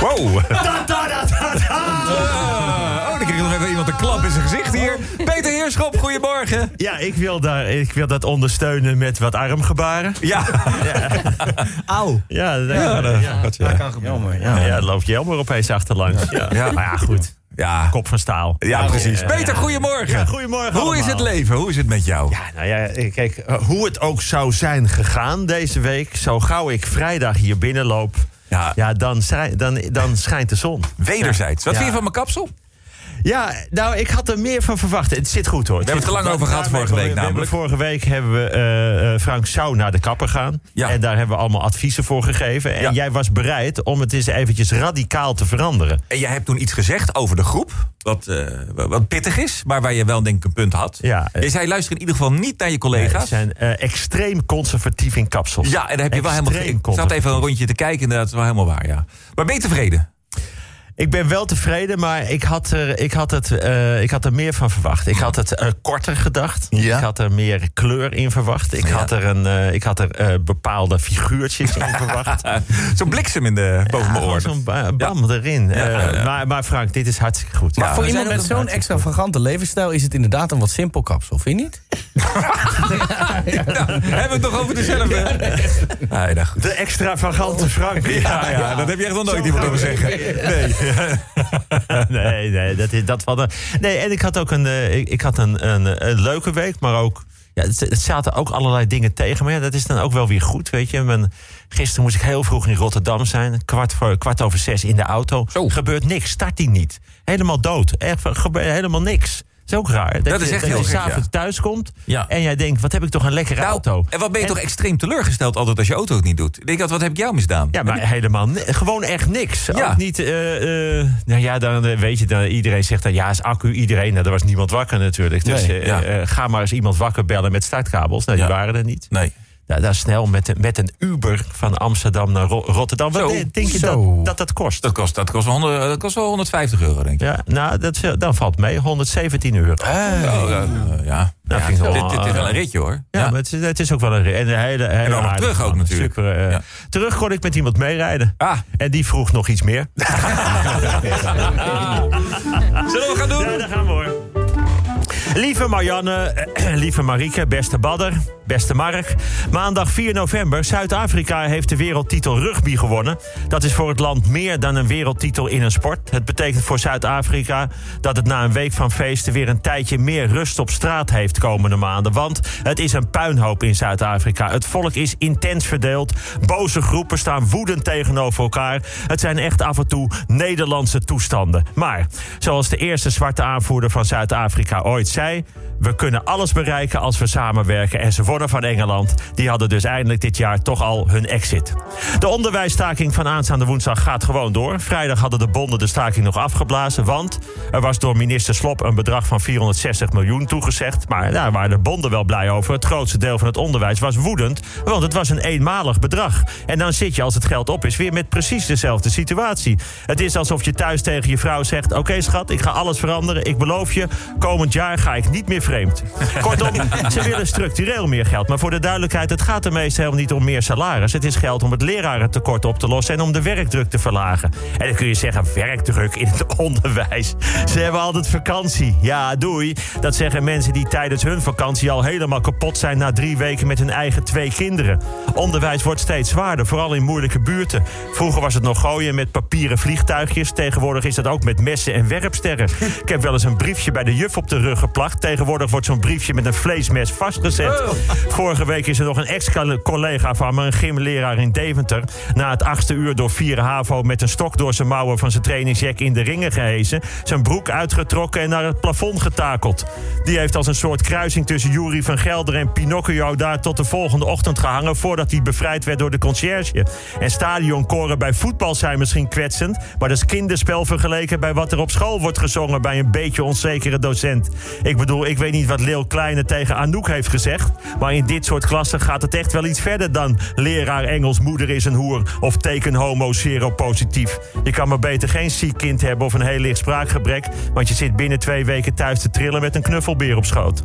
Wow. Da, da, da, da, da. Oh, dan kreeg nog even iemand een klap in zijn gezicht hier. Peter Heerschop, goedemorgen. Ja, ik wil, daar, ik wil dat ondersteunen met wat armgebaren. Ja. Auw. Ja, dat, Ja, dat, ja. dat, ja. kan gebeuren. Ja, ja, dan loopt Jelmer opeens achterlangs. Ja. Ja. Maar ja, goed. Ja. Kop van staal. Ja, precies. Peter, goedemorgen. Ja, goedemorgen Hoe is het leven? Hoe is het met jou? Ja, nou ja, kijk, eh, hoe het ook zou zijn gegaan deze week... zo gauw ik vrijdag hier binnenloop... Ja. Ja, dan, dan, dan schijnt de zon. Wederzijds. Wat vind je van mijn kapsel? Ja, nou, ik had er meer van verwacht. Het zit goed hoor. We hebben het er lang over gehad vorige week namelijk. Vorige week hebben we eh, eh, Frank Sau naar de kapper gaan. Ja. En daar hebben we allemaal adviezen voor gegeven. En Ja. jij was bereid om het eens eventjes radicaal te veranderen. En jij hebt toen iets gezegd over de groep. Wat, eh, wat pittig is, maar waar je wel denk ik een punt had. Ja, eh, je zei luister in ieder geval niet naar je Ze collega's. zijn eh, extreem conservatief in kapsels. Ja, en daar heb je wel helemaal... Ik zat even een rondje te kijken, inderdaad, dat is wel helemaal waar, ja. Maar ben je tevreden? Ik ben wel tevreden, maar ik had er, ik had het, eh, ik had er meer van verwacht. Ik had het eh, korter gedacht. Ja. Ik had er meer kleur in verwacht. Ik Ja. had er, een, eh, ik had er eh, bepaalde figuurtjes in verwacht. Zo'n bliksem in de, boven mijn Zo'n ba- bam erin. Ja, ja. Maar, maar Frank, dit is hartstikke goed. Maar Ja, voor iemand met zo'n extravagante levensstijl is het inderdaad een wat simpel kapsel, vind je niet? Nou, hebben we het toch over dezelfde? Nee. De extravagante Frank. Ja, ja, dat heb je echt nog nooit iemand over zeggen. Nee. nee, nee, dat is dat van. Nee, en ik had ook een, eh, ik, ik had een, een, een leuke week, maar ook. Ja, het, het zaten ook allerlei dingen tegen. Maar ja, dat is dan ook wel weer goed, weet je. Gisteren moest ik heel vroeg in Rotterdam zijn. Kwart, voor, kwart over zes in de auto. Zo. Gebeurt niks, start die niet. Helemaal dood. Echt, gebeurt helemaal niks. Dat is ook raar. Dat is je- echt dat heel je gek, s'avonds ja. thuis komt Ja. en jij denkt, wat heb ik toch een lekkere Nou, auto. en wat ben je En- toch extreem teleurgesteld altijd als je auto het niet doet? Ik denk dat, wat heb ik jou misdaan? Ja, maar helemaal gewoon echt niks. Ja. Ook niet, eh, eh, nou ja, dan eh, weet je, dan, iedereen zegt dan ja, is accu iedereen. Nou, er was niemand wakker natuurlijk. Dus Nee, ja. ga maar eens iemand wakker bellen met startkabels. Nou, die waren er niet. Nee. Nou, daar snel met, een- met een Uber van Amsterdam naar Ro- Rotterdam. Wat Zo, denk- denk je zo. dat, dat dat kost? Dat kost, dat kost, wel, 100, dat kost wel 150 euro, denk ik. Ja, nou, dat, dan valt mee. 117 euro. Oh, ja. Dat ja, vind ik wel, dit, dit is wel een ritje, hoor. Ja, maar het is, het is ook wel een... En, de hele, hele dan terug ook natuurlijk. Super, eh, Ja. Terug kon ik met iemand meerijden. Ah. En die vroeg nog iets meer. Zullen we gaan doen? Ja, daar gaan we hoor. Lieve Marianne, lieve Marieke, beste Badder, beste Mark. Maandag 4 november. Zuid-Afrika heeft de wereldtitel rugby gewonnen. Dat is voor het land meer dan een wereldtitel in een sport. Het betekent voor Zuid-Afrika dat het na een week van feesten... weer een tijdje meer rust op straat heeft komende maanden. Want het is een puinhoop in Zuid-Afrika. Het volk is intens verdeeld. Boze groepen staan woedend tegenover elkaar. Het zijn echt af en toe Nederlandse toestanden. Maar, zoals de eerste zwarte aanvoerder van Zuid-Afrika ooit We kunnen alles bereiken als we samenwerken. En ze wonnen van Engeland. Die hadden dus eindelijk dit jaar toch al hun exit. De onderwijsstaking van aanstaande woensdag gaat gewoon door. Vrijdag hadden de bonden de staking nog afgeblazen. Want er was door minister Slop een bedrag van 460 miljoen toegezegd. Maar daar waren de bonden wel blij over. Het grootste deel van het onderwijs was woedend. Want het was een eenmalig bedrag. En dan zit je als het geld op is weer met precies dezelfde situatie. Het is alsof je thuis tegen je vrouw zegt... oké schat, ik ga alles veranderen. Ik beloof je, komend jaar ga ik niet meer vreemd. Kortom, ze willen structureel meer geld. Maar voor de duidelijkheid, het gaat er meestal helemaal niet om meer salaris. Het is geld om het lerarentekort op te lossen... en om de werkdruk te verlagen. En dan kun je zeggen, werkdruk in het onderwijs. Ze hebben altijd vakantie. Ja, doei. Dat zeggen mensen die tijdens hun vakantie al helemaal kapot zijn... na drie weken met hun eigen twee kinderen. Onderwijs wordt steeds zwaarder, vooral in moeilijke buurten. Vroeger was het nog gooien met papieren vliegtuigjes. Tegenwoordig is dat ook met messen en werpsterren. Ik heb wel eens een briefje bij de juf op de rug geplakt. Tegenwoordig wordt zo'n briefje met een vleesmes vastgezet. Vorige week is er nog een ex-collega van me, een gymleraar in Deventer... na het achtste uur door vier HAVO met een stok door zijn mouwen... van zijn trainingsjack in de ringen gehezen... zijn broek uitgetrokken en naar het plafond getakeld. Die heeft als een soort kruising tussen Jury van Gelder en Pinocchio... daar tot de volgende ochtend gehangen... voordat hij bevrijd werd door de conciërge. En stadionkoren bij voetbal zijn misschien kwetsend... maar dat is kinderspel vergeleken bij wat er op school wordt gezongen... bij een beetje onzekere docent. Ik bedoel, ik weet niet wat Leeuw Kleine tegen Anouk heeft gezegd. Maar in dit soort klassen gaat het echt wel iets verder dan leraar Engels, moeder is een hoer of teken homo seropositief. Je kan maar beter geen ziek kind hebben of een heel licht spraakgebrek, want je zit binnen twee weken thuis te trillen met een knuffelbeer op schoot.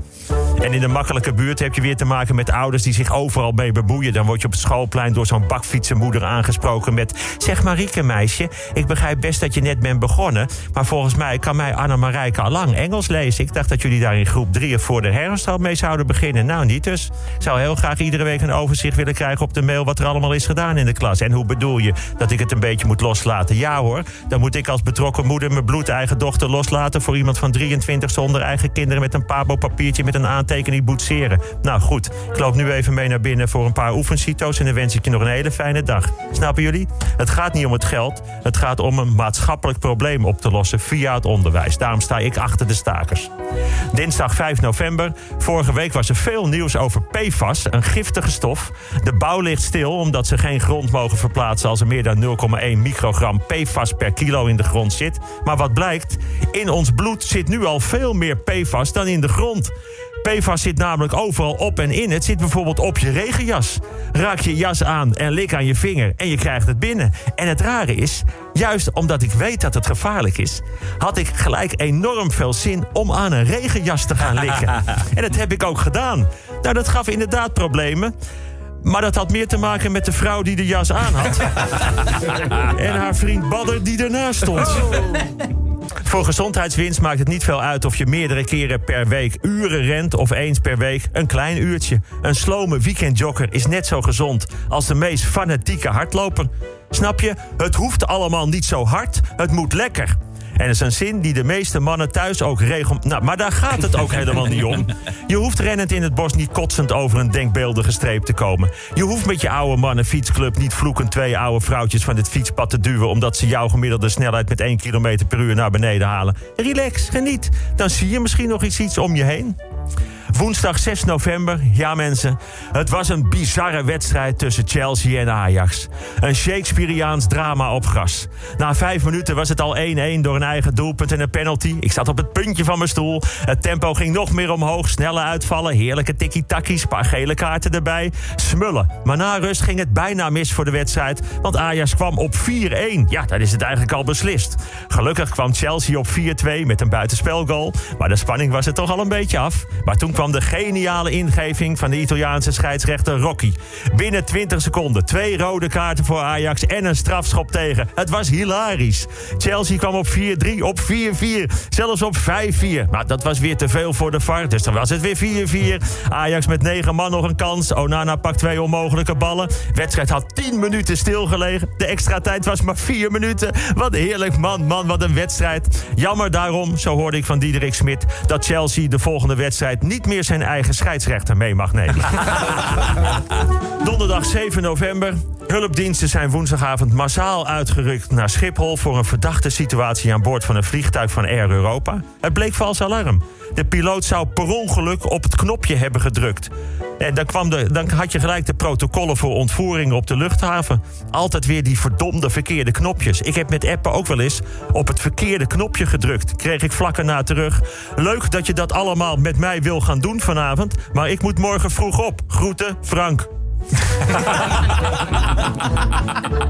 En in de makkelijke buurt heb je weer te maken met ouders die zich overal mee bemoeien. Dan word je op het schoolplein door zo'n bakfietsenmoeder aangesproken met... Zeg Marieke, meisje, ik begrijp best dat je net bent begonnen... maar volgens mij kan mij Anne Marijke al lang Engels lezen. Ik dacht dat jullie daar in groep drie of voor de herfst al mee zouden beginnen. Nou, niet dus. Ik zou heel graag iedere week een overzicht willen krijgen op de mail... wat er allemaal is gedaan in de klas. En hoe bedoel je dat ik het een beetje moet loslaten? Ja hoor, dan moet ik als betrokken moeder mijn bloedeigen dochter loslaten... voor iemand van 23 zonder eigen kinderen met een pabo-papiertje met een aantekening boetseren. Nou goed, ik loop nu even mee naar binnen voor een paar oefencito's... en dan wens ik je nog een hele fijne dag. Snappen jullie? Het gaat niet om het geld. Het gaat om een maatschappelijk probleem op te lossen via het onderwijs. Daarom sta ik achter de stakers. Dinsdag 5 november. Vorige week was er veel nieuws over PFAS, een giftige stof. De bouw ligt stil omdat ze geen grond mogen verplaatsen... als er meer dan 0,1 microgram PFAS per kilo in de grond zit. Maar wat blijkt? In ons bloed zit nu al veel meer PFAS dan in de grond. PFAS zit namelijk overal op en in. Het zit bijvoorbeeld op je regenjas. Raak je jas aan en lik aan je vinger en je krijgt het binnen. En het rare is, juist omdat ik weet dat het gevaarlijk is... had ik gelijk enorm veel zin om aan een regenjas te gaan likken. en dat heb ik ook gedaan. Nou, dat gaf inderdaad problemen. Maar dat had meer te maken met de vrouw die de jas aan had. en haar vriend Badder die ernaast stond. Voor gezondheidswinst maakt het niet veel uit of je meerdere keren per week uren rent of eens per week een klein uurtje. Een slome weekendjogger is net zo gezond als de meest fanatieke hardloper. Snap je? Het hoeft allemaal niet zo hard, het moet lekker. En dat is een zin die de meeste mannen thuis ook regel... Nou, maar daar gaat het ook helemaal niet om. Je hoeft rennend in het bos niet kotsend over een denkbeeldige streep te komen. Je hoeft met je oude mannen fietsclub niet vloekend twee oude vrouwtjes van het fietspad te duwen... omdat ze jouw gemiddelde snelheid met 1 km per uur naar beneden halen. Relax, geniet. Dan zie je misschien nog iets, iets om je heen. Woensdag 6 november, ja mensen, het was een bizarre wedstrijd tussen Chelsea en Ajax. Een Shakespeareaans drama op gras. Na vijf minuten was het al 1-1 door een eigen doelpunt en een penalty. Ik zat op het puntje van mijn stoel. Het tempo ging nog meer omhoog, snelle uitvallen, heerlijke tikkie-takkies, paar gele kaarten erbij. Smullen. Maar na rust ging het bijna mis voor de wedstrijd, want Ajax kwam op 4-1. Ja, dan is het eigenlijk al beslist. Gelukkig kwam Chelsea op 4-2 met een buitenspelgoal, maar de spanning was er toch al een beetje af. Maar toen kwam kwam de geniale ingeving van de Italiaanse scheidsrechter Rocky. Binnen 20 seconden twee rode kaarten voor Ajax en een strafschop tegen. Het was hilarisch. Chelsea kwam op 4-3, op 4-4, zelfs op 5-4. Maar dat was weer te veel voor de VAR, dus dan was het weer 4-4. Ajax met 9 man nog een kans. Onana pakt twee onmogelijke ballen. wedstrijd had 10 minuten stilgelegen. De extra tijd was maar 4 minuten. Wat heerlijk, man, man, wat een wedstrijd. Jammer daarom, zo hoorde ik van Diederik Smit... dat Chelsea de volgende wedstrijd niet meer meer zijn eigen scheidsrechter mee mag nemen. Donderdag 7 november. Hulpdiensten zijn woensdagavond massaal uitgerukt naar Schiphol... voor een verdachte situatie aan boord van een vliegtuig van Air Europa. Het bleek vals alarm. De piloot zou per ongeluk op het knopje hebben gedrukt. En dan, kwam de, dan had je gelijk de protocollen voor ontvoeringen op de luchthaven. Altijd weer die verdomde verkeerde knopjes. Ik heb met appen ook wel eens op het verkeerde knopje gedrukt. Kreeg ik vlak na terug. Leuk dat je dat allemaal met mij wil gaan doen vanavond. Maar ik moet morgen vroeg op. Groeten, Frank.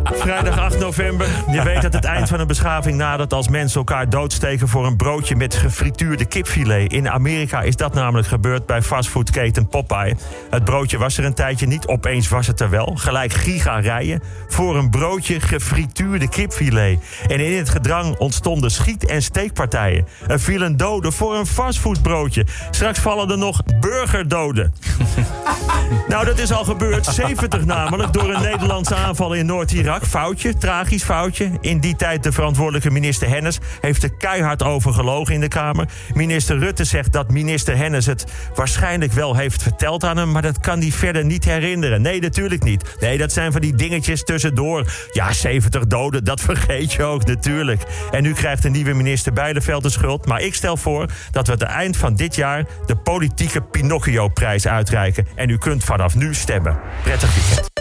Vrijdag 8 november. Je weet dat het eind van een beschaving nadert als mensen elkaar doodsteken voor een broodje met gefrituurde kipfilet. In Amerika is dat namelijk gebeurd bij fastfoodketen Popeye. Het broodje was er een tijdje niet, opeens was het er wel. Gelijk giga rijen voor een broodje gefrituurde kipfilet. En in het gedrang ontstonden schiet- en steekpartijen. Er vielen doden voor een fastfoodbroodje. Straks vallen er nog burgerdoden. nou, dat is al gebeurd. 70 namelijk door een Nederlandse aanval in Noord-Irak. Foutje, tragisch foutje. In die tijd de verantwoordelijke minister Hennis heeft er keihard over gelogen in de Kamer. Minister Rutte zegt dat minister Hennis het waarschijnlijk wel heeft verteld aan hem, maar dat kan hij verder niet herinneren. Nee, natuurlijk niet. Nee, dat zijn van die dingetjes tussendoor. Ja, 70 doden, dat vergeet je ook natuurlijk. En nu krijgt de nieuwe minister Bijleveld de schuld. Maar ik stel voor dat we het eind van dit jaar de politieke Pinocchio-prijs uitreiken. En u kunt vanaf nu stemmen. Prettig weekend.